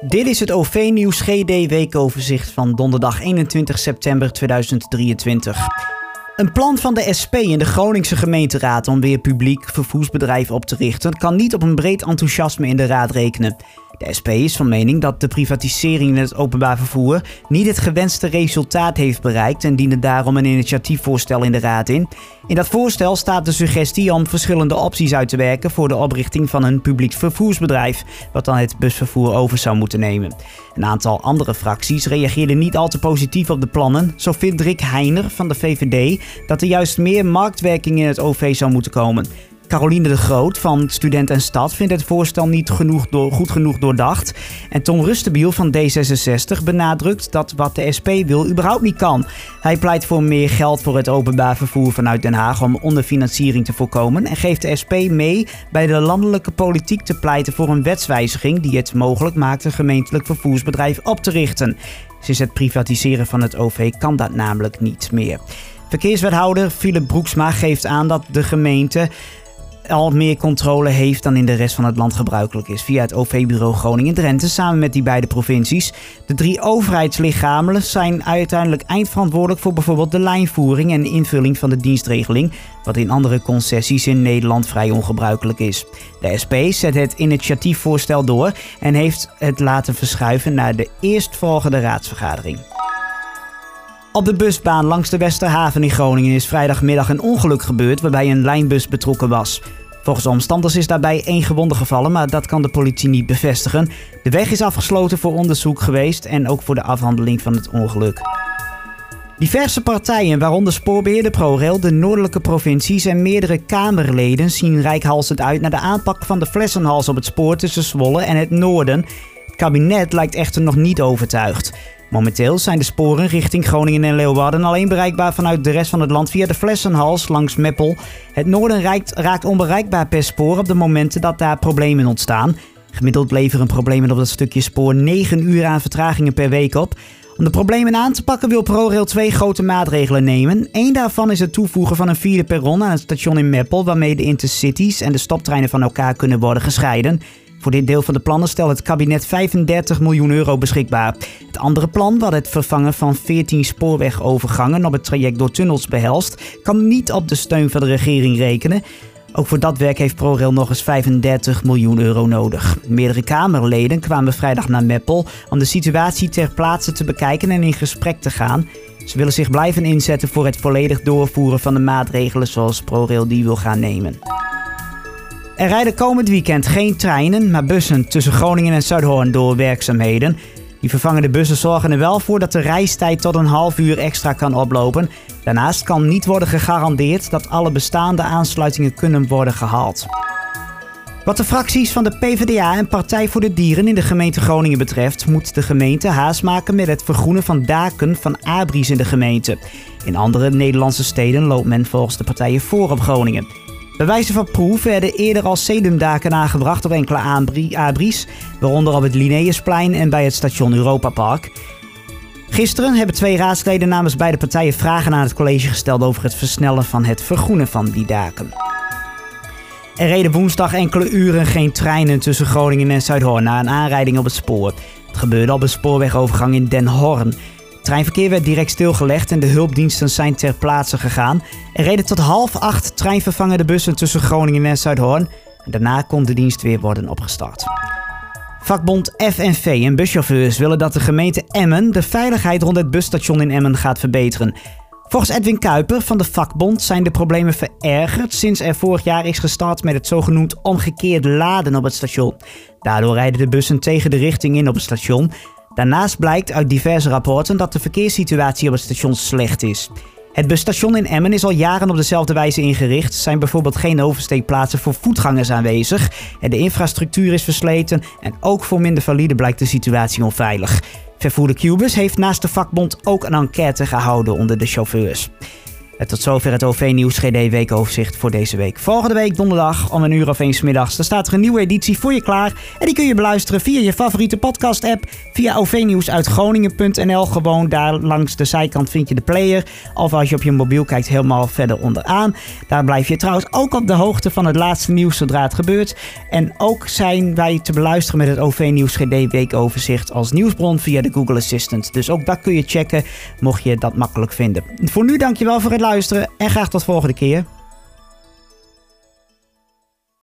Dit is het OV-nieuws GD weekoverzicht van donderdag 21 september 2023. Een plan van de SP in de Groningse gemeenteraad om weer publiek vervoersbedrijf op te richten kan niet op een breed enthousiasme in de raad rekenen. De SP is van mening dat de privatisering in het openbaar vervoer niet het gewenste resultaat heeft bereikt en diende daarom een initiatiefvoorstel in de Raad in. In dat voorstel staat de suggestie om verschillende opties uit te werken voor de oprichting van een publiek vervoersbedrijf, wat dan het busvervoer over zou moeten nemen. Een aantal andere fracties reageerden niet al te positief op de plannen. Zo vindt Rick Heiner van de VVD dat er juist meer marktwerking in het OV zou moeten komen. Caroline de Groot van Student en Stad vindt het voorstel niet genoeg door, goed genoeg doordacht. En Tom Rustenbiel van D66 benadrukt dat wat de SP wil überhaupt niet kan. Hij pleit voor meer geld voor het openbaar vervoer vanuit Den Haag om onderfinanciering te voorkomen. En geeft de SP mee bij de landelijke politiek te pleiten voor een wetswijziging die het mogelijk maakt een gemeentelijk vervoersbedrijf op te richten. Sinds het privatiseren van het OV kan dat namelijk niet meer. Verkeerswethouder Philip Broeksma geeft aan dat de gemeente al meer controle heeft dan in de rest van het land gebruikelijk is. Via het OV-bureau Groningen-Drenthe samen met die beide provincies. De drie overheidslichamen zijn uiteindelijk eindverantwoordelijk voor bijvoorbeeld de lijnvoering en invulling van de dienstregeling, wat in andere concessies in Nederland vrij ongebruikelijk is. De SP zet het initiatiefvoorstel door en heeft het laten verschuiven naar de eerstvolgende raadsvergadering. Op de busbaan langs de Westerhaven in Groningen is vrijdagmiddag een ongeluk gebeurd waarbij een lijnbus betrokken was. Volgens omstanders is daarbij één gewonde gevallen, maar dat kan de politie niet bevestigen. De weg is afgesloten voor onderzoek geweest en ook voor de afhandeling van het ongeluk. Diverse partijen, waaronder spoorbeheerder ProRail, de noordelijke provincies en meerdere Kamerleden zien rijkhalsend uit naar de aanpak van de flessenhals op het spoor tussen Zwolle en het noorden. Het kabinet lijkt echter nog niet overtuigd. Momenteel zijn de sporen richting Groningen en Leeuwarden alleen bereikbaar vanuit de rest van het land via de Flessenhals langs Meppel. Het noorden raakt onbereikbaar per spoor op de momenten dat daar problemen ontstaan. Gemiddeld leveren problemen op dat stukje spoor 9 uur aan vertragingen per week op. Om de problemen aan te pakken wil ProRail twee grote maatregelen nemen. Eén daarvan is het toevoegen van een vierde perron aan het station in Meppel, waarmee de intercities en de stoptreinen van elkaar kunnen worden gescheiden. Voor dit deel van de plannen stelt het kabinet 35 miljoen euro beschikbaar. Het andere plan, wat het vervangen van 14 spoorwegovergangen op het traject door tunnels behelst, kan niet op de steun van de regering rekenen. Ook voor dat werk heeft ProRail nog eens 35 miljoen euro nodig. Meerdere Kamerleden kwamen vrijdag naar Meppel om de situatie ter plaatse te bekijken en in gesprek te gaan. Ze willen zich blijven inzetten voor het volledig doorvoeren van de maatregelen zoals ProRail die wil gaan nemen. Er rijden komend weekend geen treinen, maar bussen tussen Groningen en Zuidhoorn door werkzaamheden. Die vervangende bussen zorgen er wel voor dat de reistijd tot een half uur extra kan oplopen. Daarnaast kan niet worden gegarandeerd dat alle bestaande aansluitingen kunnen worden gehaald. Wat de fracties van de PvdA en Partij voor de Dieren in de gemeente Groningen betreft, moet de gemeente haast maken met het vergroenen van daken van abris in de gemeente. In andere Nederlandse steden loopt men volgens de partijen voor op Groningen. Bij wijze van proef werden eerder al sedumdaken aangebracht op enkele abris, waaronder op het Linnaeusplein en bij het station Europa Park. Gisteren hebben twee raadsleden namens beide partijen vragen aan het college gesteld over het versnellen van het vergroenen van die daken. Er reden woensdag enkele uren geen treinen tussen Groningen en Zuidhoorn na een aanrijding op het spoor. Het gebeurde op een spoorwegovergang in Den Horn treinverkeer werd direct stilgelegd en de hulpdiensten zijn ter plaatse gegaan. Er reden tot half acht treinvervangende bussen tussen Groningen en Zuidhoorn. En daarna kon de dienst weer worden opgestart. Vakbond FNV en buschauffeurs willen dat de gemeente Emmen de veiligheid rond het busstation in Emmen gaat verbeteren. Volgens Edwin Kuiper van de vakbond zijn de problemen verergerd sinds er vorig jaar is gestart met het zogenoemd omgekeerd laden op het station. Daardoor rijden de bussen tegen de richting in op het station Daarnaast blijkt uit diverse rapporten dat de verkeerssituatie op het station slecht is. Het busstation in Emmen is al jaren op dezelfde wijze ingericht. Er zijn bijvoorbeeld geen oversteekplaatsen voor voetgangers aanwezig. En de infrastructuur is versleten en ook voor minder valide blijkt de situatie onveilig. Vervoerder Cubus heeft naast de vakbond ook een enquête gehouden onder de chauffeurs. Tot zover het OV-nieuws GD weekoverzicht voor deze week. Volgende week donderdag om een uur of eens middags. Dan staat er een nieuwe editie voor je klaar. En die kun je beluisteren via je favoriete podcast-app. Via OV-nieuws uit Groningen.nl. Gewoon daar langs de zijkant vind je de player. Of als je op je mobiel kijkt, helemaal verder onderaan. Daar blijf je trouwens ook op de hoogte van het laatste nieuws zodra het gebeurt. En ook zijn wij te beluisteren met het OV-nieuws GD weekoverzicht als nieuwsbron via de Google Assistant. Dus ook dat kun je checken, mocht je dat makkelijk vinden. Voor nu dankjewel voor het luisteren en graag tot volgende keer.